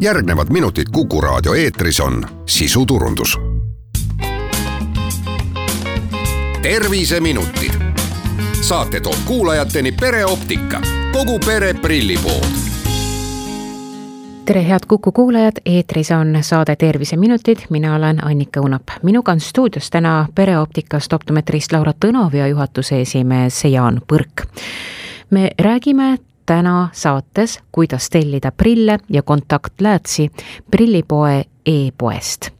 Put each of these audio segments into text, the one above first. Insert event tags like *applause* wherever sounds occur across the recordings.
järgnevad minutid Kuku raadio eetris on sisuturundus. terviseminutid. saate toob kuulajateni pereoptika, kogu pere prillipood tere, head Kuku kuulajad, eetris on saade Terviseminutid, mina olen Annika Unap. minuga on stuudios täna pereoptikast optometrist Laura Tõnov ja juhatuse esimees Jaan Põrk. me räägime täna saates, kuidas tellida prille ja kontaktläätsi prillipoe e-poest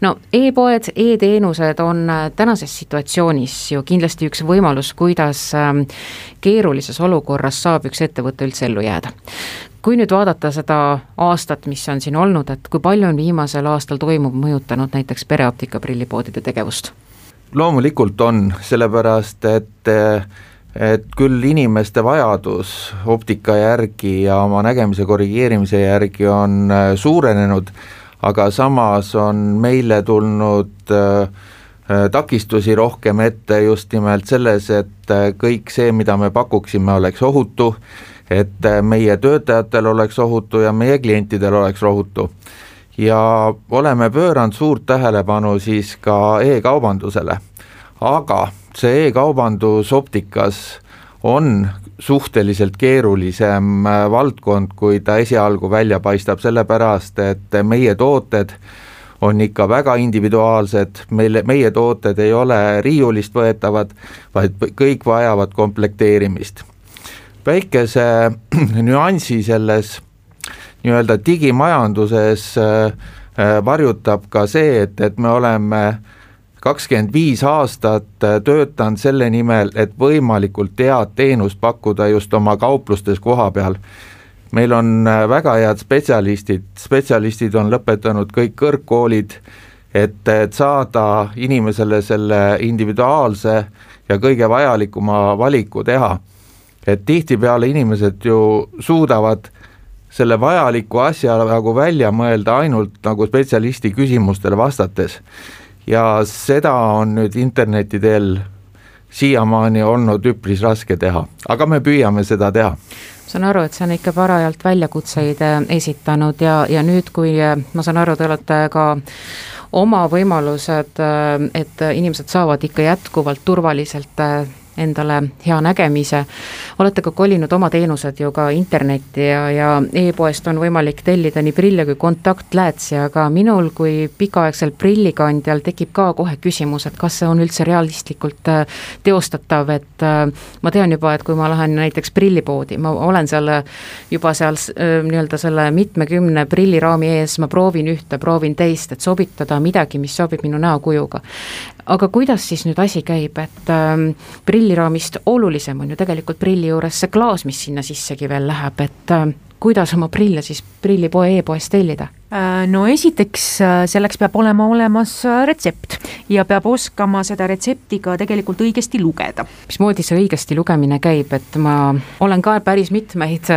no e-poed e, e-teenused on tänases situatsioonis ju kindlasti üks võimalus, kuidas ähm, keerulises olukorras saab üks ettevõte üldse ellu jääda. kui nüüd vaadata seda aastat, mis on siin olnud, et kui palju on viimasel aastal toimuv mõjutanud näiteks pereoptika prillipoodide tegevust? loomulikult on, sellepärast et äh, et küll inimeste vajadus optika järgi ja oma nägemise korrigeerimise järgi on äh, suurenenud, aga samas on meile tulnud äh, äh, takistusi rohkem ette just nimelt selles, et kõik see, mida me pakuksime, oleks ohutu, et meie töötajatel oleks ohutu ja meie klientidel oleks ohutu. ja oleme pööranud suurt tähelepanu siis ka e-kaubandusele, aga see e-kaubandus optikas on suhteliselt keerulisem äh, valdkond, kui ta esialgu välja paistab, sellepärast et meie tooted on ikka väga individuaalsed, meil, meie tooted ei ole riiulist võetavad, vaid kõik vajavad komplekteerimist. väikese *clears throat* nüansi selles nii-öelda digimajanduses äh, äh, varjutab ka see, et, et me oleme äh, kakskümmend viis aastat äh, töötanud selle nimel, et võimalikult head teenust pakkuda just oma kauplustes koha peal. meil on äh, väga head spetsialistid, spetsialistid on lõpetanud kõik kõrgkoolid, et, et saada inimesele selle individuaalse ja kõige vajalikuma valiku teha. et tihtipeale inimesed ju suudavad selle vajaliku asja nagu välja mõelda ainult nagu spetsialisti küsimustele vastates ja seda on nüüd interneti teel siiamaani olnud üpris raske teha, aga me püüame seda teha. Saan aru, et see on ikka parajalt väljakutseid äh, esitanud ja, ja nüüd, kui äh, ma saan aru, te olete ka oma võimalused, äh, et inimesed saavad ikka jätkuvalt turvaliselt endale hea nägemise. olete ka kolinud oma teenused ju ka internetti ja, ja e-poest on võimalik tellida nii prille kui kontaktläätsi, aga minul kui pikaaegsel prillikandjal tekib ka kohe küsimus, et kas see on üldse realistlikult äh, teostatav, et äh, ma tean juba, et kui ma lähen näiteks prillipoodi, ma olen seal juba seal äh, nii-öelda selle mitmekümne prilliraami ees, ma proovin ühte, proovin teist, et sobitada midagi, mis sobib minu näokujuga aga kuidas siis nüüd asi käib, et ähm, prilliraamist olulisem on ju tegelikult prilli juures see klaas, mis sinna sissegi veel läheb, et äh, kuidas oma prille siis prillipoe e-poest tellida? Äh, no esiteks äh, selleks peab olema olemas äh, retsept ja peab oskama seda retsepti ka tegelikult õigesti lugeda. mismoodi see õigesti lugemine käib, et ma olen ka päris mitmeid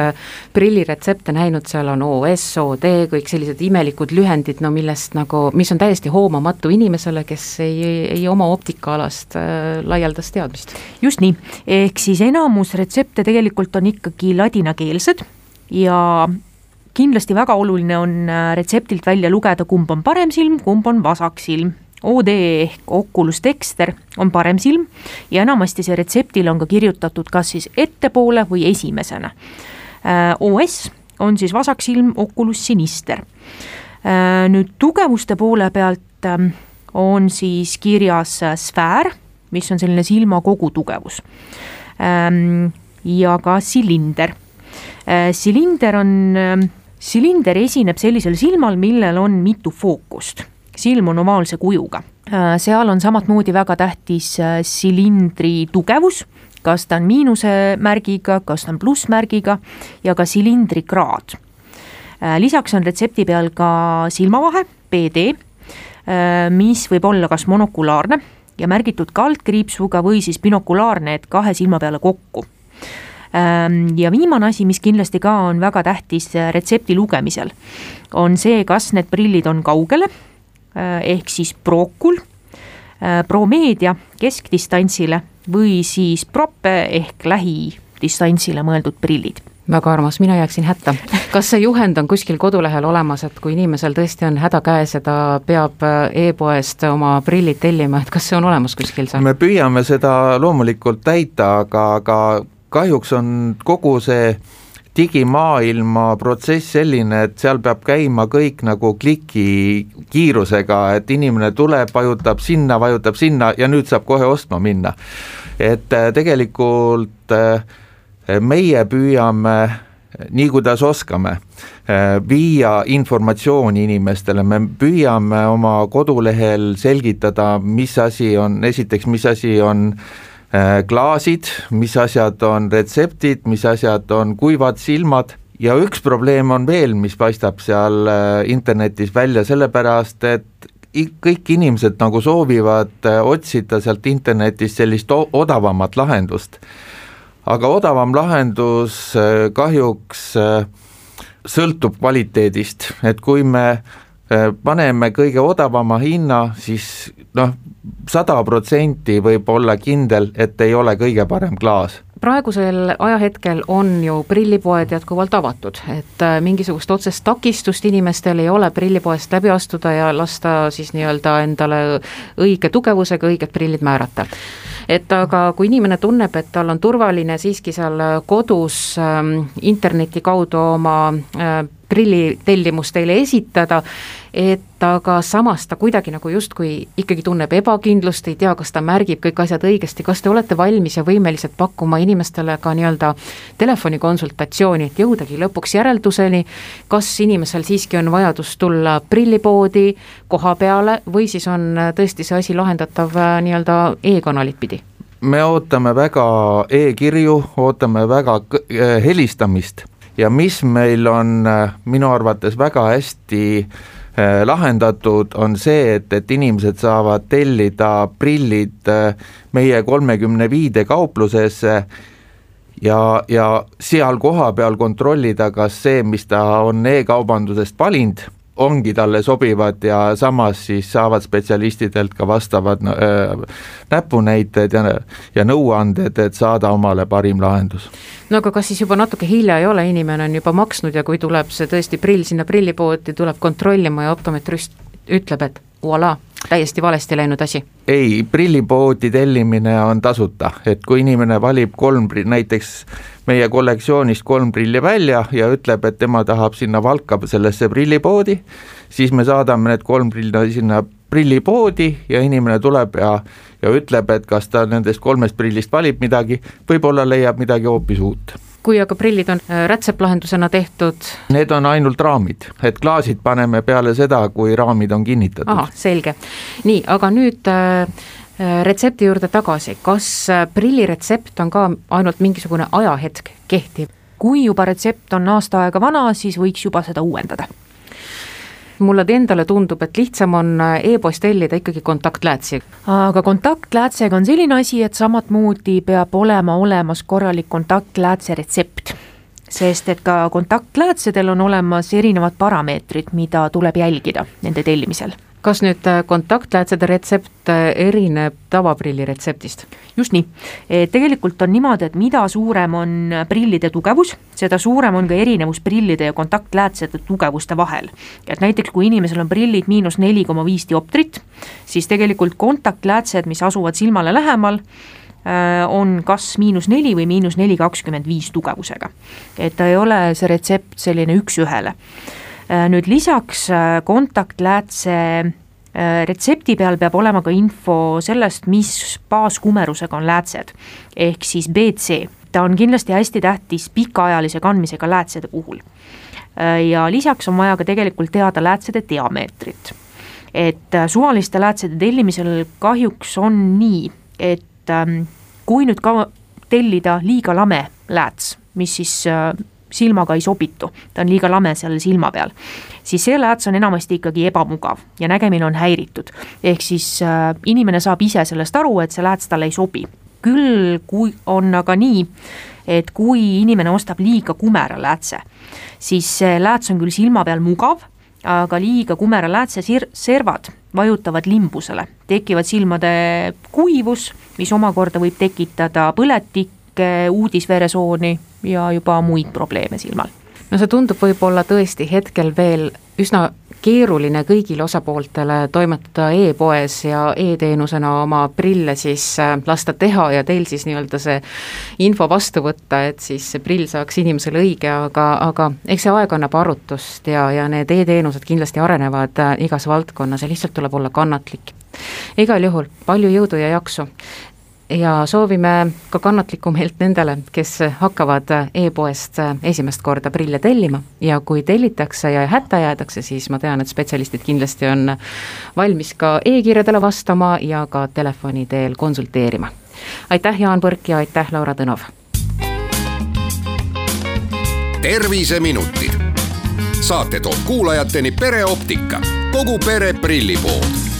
prilliretsepte näinud, seal on OS, OD, kõik sellised imelikud lühendid, no millest nagu, mis on täiesti hoomamatu inimesele, kes ei, ei oma optikaalast laialdast teadmist. just nii, ehk siis enamus retsepte tegelikult on ikkagi ladinakeelsed ja kindlasti väga oluline on äh, retseptilt välja lugeda, kumb on parem silm, kumb on vasak silm. OD ehk Oculus Dexter on parem silm ja enamasti see retseptil on ka kirjutatud kas siis ettepoole või esimesena. Äh, OS on siis vasak silm, Oculus Sinister. Äh, nüüd tugevuste poole pealt ähm, on siis kirjas sfäär, mis on selline silma kogutugevus. Ähm, ja ka silinder silinder on, ähm, silinder esineb sellisel silmal, millel on mitu fookust. silm on ovaalse kujuga. Äh, seal on samamoodi väga tähtis äh, silindri tugevus, kas ta on miinuse märgiga, kas ta on plussmärgiga ja ka silindri kraad. lisaks on retsepti peal ka silmavahe, PD, mis võib olla kas monokulaarne ja märgitud kaldkriipsuga või siis binokulaarne, et kahe silma peale kokku ja viimane asi, mis kindlasti ka on väga tähtis äh, retsepti lugemisel, on see, kas need prillid on kaugele äh, ehk siis Procul, äh, Promedia keskdistantsile või siis Prope ehk lähidistantsile mõeldud prillid väga armas, mina jääksin hätta. kas see juhend on kuskil kodulehel olemas, et kui inimesel tõesti on häda käes ja ta peab e-poest oma prillid tellima, et kas see on olemas kuskil seal? me püüame seda loomulikult täita, aga, aga kahjuks on kogu see digimaailma protsess selline, et seal peab käima kõik nagu kliki kiirusega, et inimene tuleb, vajutab sinna, vajutab sinna ja nüüd saab kohe ostma minna. et äh, tegelikult äh, meie püüame nii kuidas oskame, äh, viia informatsiooni inimestele, me püüame oma kodulehel selgitada, mis asi on, esiteks, mis asi on äh, klaasid, mis asjad on retseptid, mis asjad on kuivad silmad. Ja üks probleem on veel, mis paistab seal äh, internetis välja, sellepärast et kõik inimesed nagu soovivad otsida sealt internetist sellist odavamat lahendust. Aga odavam lahendus äh, kahjuks äh, sõltub kvaliteedist, et kui me äh, paneme kõige odavama hinna, siis noh, sada protsenti võib olla kindel, et ei ole kõige parem klaas. Praegusel ajahetkel on ju prillipoed jätkuvalt avatud, et mingisugust otsest takistust inimestel ei ole prillipoest läbi astuda ja lasta siis nii-öelda endale õige tugevusega õiged prillid määrata. Et aga kui inimene tunneb, et tal on turvaline siiski seal kodus äh, interneti kaudu oma äh, prillitellimust teile esitada, et aga samas ta kuidagi nagu justkui ikkagi tunneb ebakindlust, ei tea, kas ta märgib kõik asjad õigesti, kas te olete valmis ja võimelised pakkuma inimestele ka nii-öelda telefonikonsultatsiooni, et jõudagi lõpuks järelduseni, kas inimesel siiski on vajadus tulla prillipoodi koha peale või siis on tõesti see asi lahendatav äh, nii-öelda e-kanalit pidi? me ootame väga e-kirju, ootame väga äh, helistamist ja mis meil on äh, minu arvates väga hästi äh, lahendatud, on see, et, et inimesed saavad tellida prillid äh, meie kolmekümne viide kauplusesse ja, ja seal kohapeal kontrollida, kas see, mis ta on e-kaubandusest valinud, ongi talle sobivad ja samas siis saavad spetsialistidelt ka vastavad äh, näpunäited ja, ja nõuanded, et saada omale parim lahendus. no aga kas siis juba natuke hilja ei ole, inimene on juba maksnud ja kui tuleb see tõesti prill sinna prillipoodi, tuleb kontrollima ja optometrist ütleb, et voilà, täiesti valesti läinud asi? ei, prillipoodi tellimine on tasuta, et kui inimene valib kolm, näiteks meie kollektsioonist kolm prilli välja ja ütleb, et tema tahab sinna Valka sellesse prillipoodi, siis me saadame need kolm prilli sinna prillipoodi ja inimene tuleb ja, ja ütleb, et kas ta nendest kolmest prillist valib midagi, võib-olla leiab midagi hoopis uut kui aga prillid on äh, rätseplahendusena tehtud? Need on ainult raamid, et klaasid paneme peale seda, kui raamid on kinnitatud. ahah, selge. nii, aga nüüd äh, Äh, retsepti juurde tagasi, kas äh, prilliretsept on ka ainult mingisugune ajahetk kehtiv? kui juba retsept on aasta aega vana, siis võiks juba seda uuendada mulle endale tundub, et lihtsam on äh, e-poest tellida ikkagi kontaktläätsi. aga kontaktläätsega on selline asi, et samamoodi peab olema olemas korralik kontaktläätse retsept. sest et ka kontaktläätsedel on olemas erinevad parameetrid, mida tuleb jälgida nende tellimisel kas nüüd äh, kontaktläätsede retsept äh, erineb tavaprilli retseptist? just nii, tegelikult on niimoodi, et mida suurem on prillide tugevus, seda suurem on ka erinevus prillide ja kontaktläätsede tugevuste vahel. et näiteks, kui inimesel on prillid miinus neli koma viis dioptrit, siis tegelikult kontaktläätsed, mis asuvad silmale lähemal, äh, on kas miinus neli või miinus neli kakskümmend viis tugevusega. et ta ei ole see retsept selline üks-ühele Äh, nüüd lisaks äh, kontaktläätse äh, retsepti peal peab olema ka info sellest, mis baaskumerusega on läätsed, ehk siis BC. ta on kindlasti hästi tähtis pikaajalise kandmisega läätsede puhul. ja lisaks on vaja ka tegelikult teada läätsede diameetrit. et suvaliste läätsede tellimisel kahjuks on nii, et ähm, kui nüüd ka tellida liiga lame lääts, mis siis silmaga ei sobitu, ta on liiga lame seal silma peal, siis see lääts on enamasti ikkagi ebamugav ja nägemine on häiritud. ehk siis äh, inimene saab ise sellest aru, et see lääts talle ei sobi. küll kui on aga nii, et kui inimene ostab liiga kumera läätse, siis see lääts on küll silma peal mugav, aga liiga kumera läätse sir-, servad vajutavad limbusele, tekivad silmade kuivus, mis omakorda võib tekitada põletik, rakke, uudisveresooni ja juba muid probleeme silmal. no see tundub võib-olla tõesti hetkel veel üsna keeruline kõigile osapooltele toimetada e-poes ja e-teenusena oma prille siis äh, lasta teha ja teil siis nii-öelda see info vastu võtta, et siis see prill saaks inimesele õige, aga, aga eks see aeg annab arutust ja, ja need e-teenused kindlasti arenevad äh, igas valdkonnas ja lihtsalt tuleb olla kannatlik igal juhul palju jõudu ja jaksu ja soovime ka kannatlikku meelt nendele, kes hakkavad e-poest esimest korda prille tellima ja kui tellitakse ja hätta jäädakse, siis ma tean, et spetsialistid kindlasti on valmis ka e-kirjadele vastama ja ka telefoni teel konsulteerima. aitäh, Jaan Põrk ja aitäh, Laura Tõnov! terviseminutid. saate toob kuulajateni pereoptika, kogu pere prillipood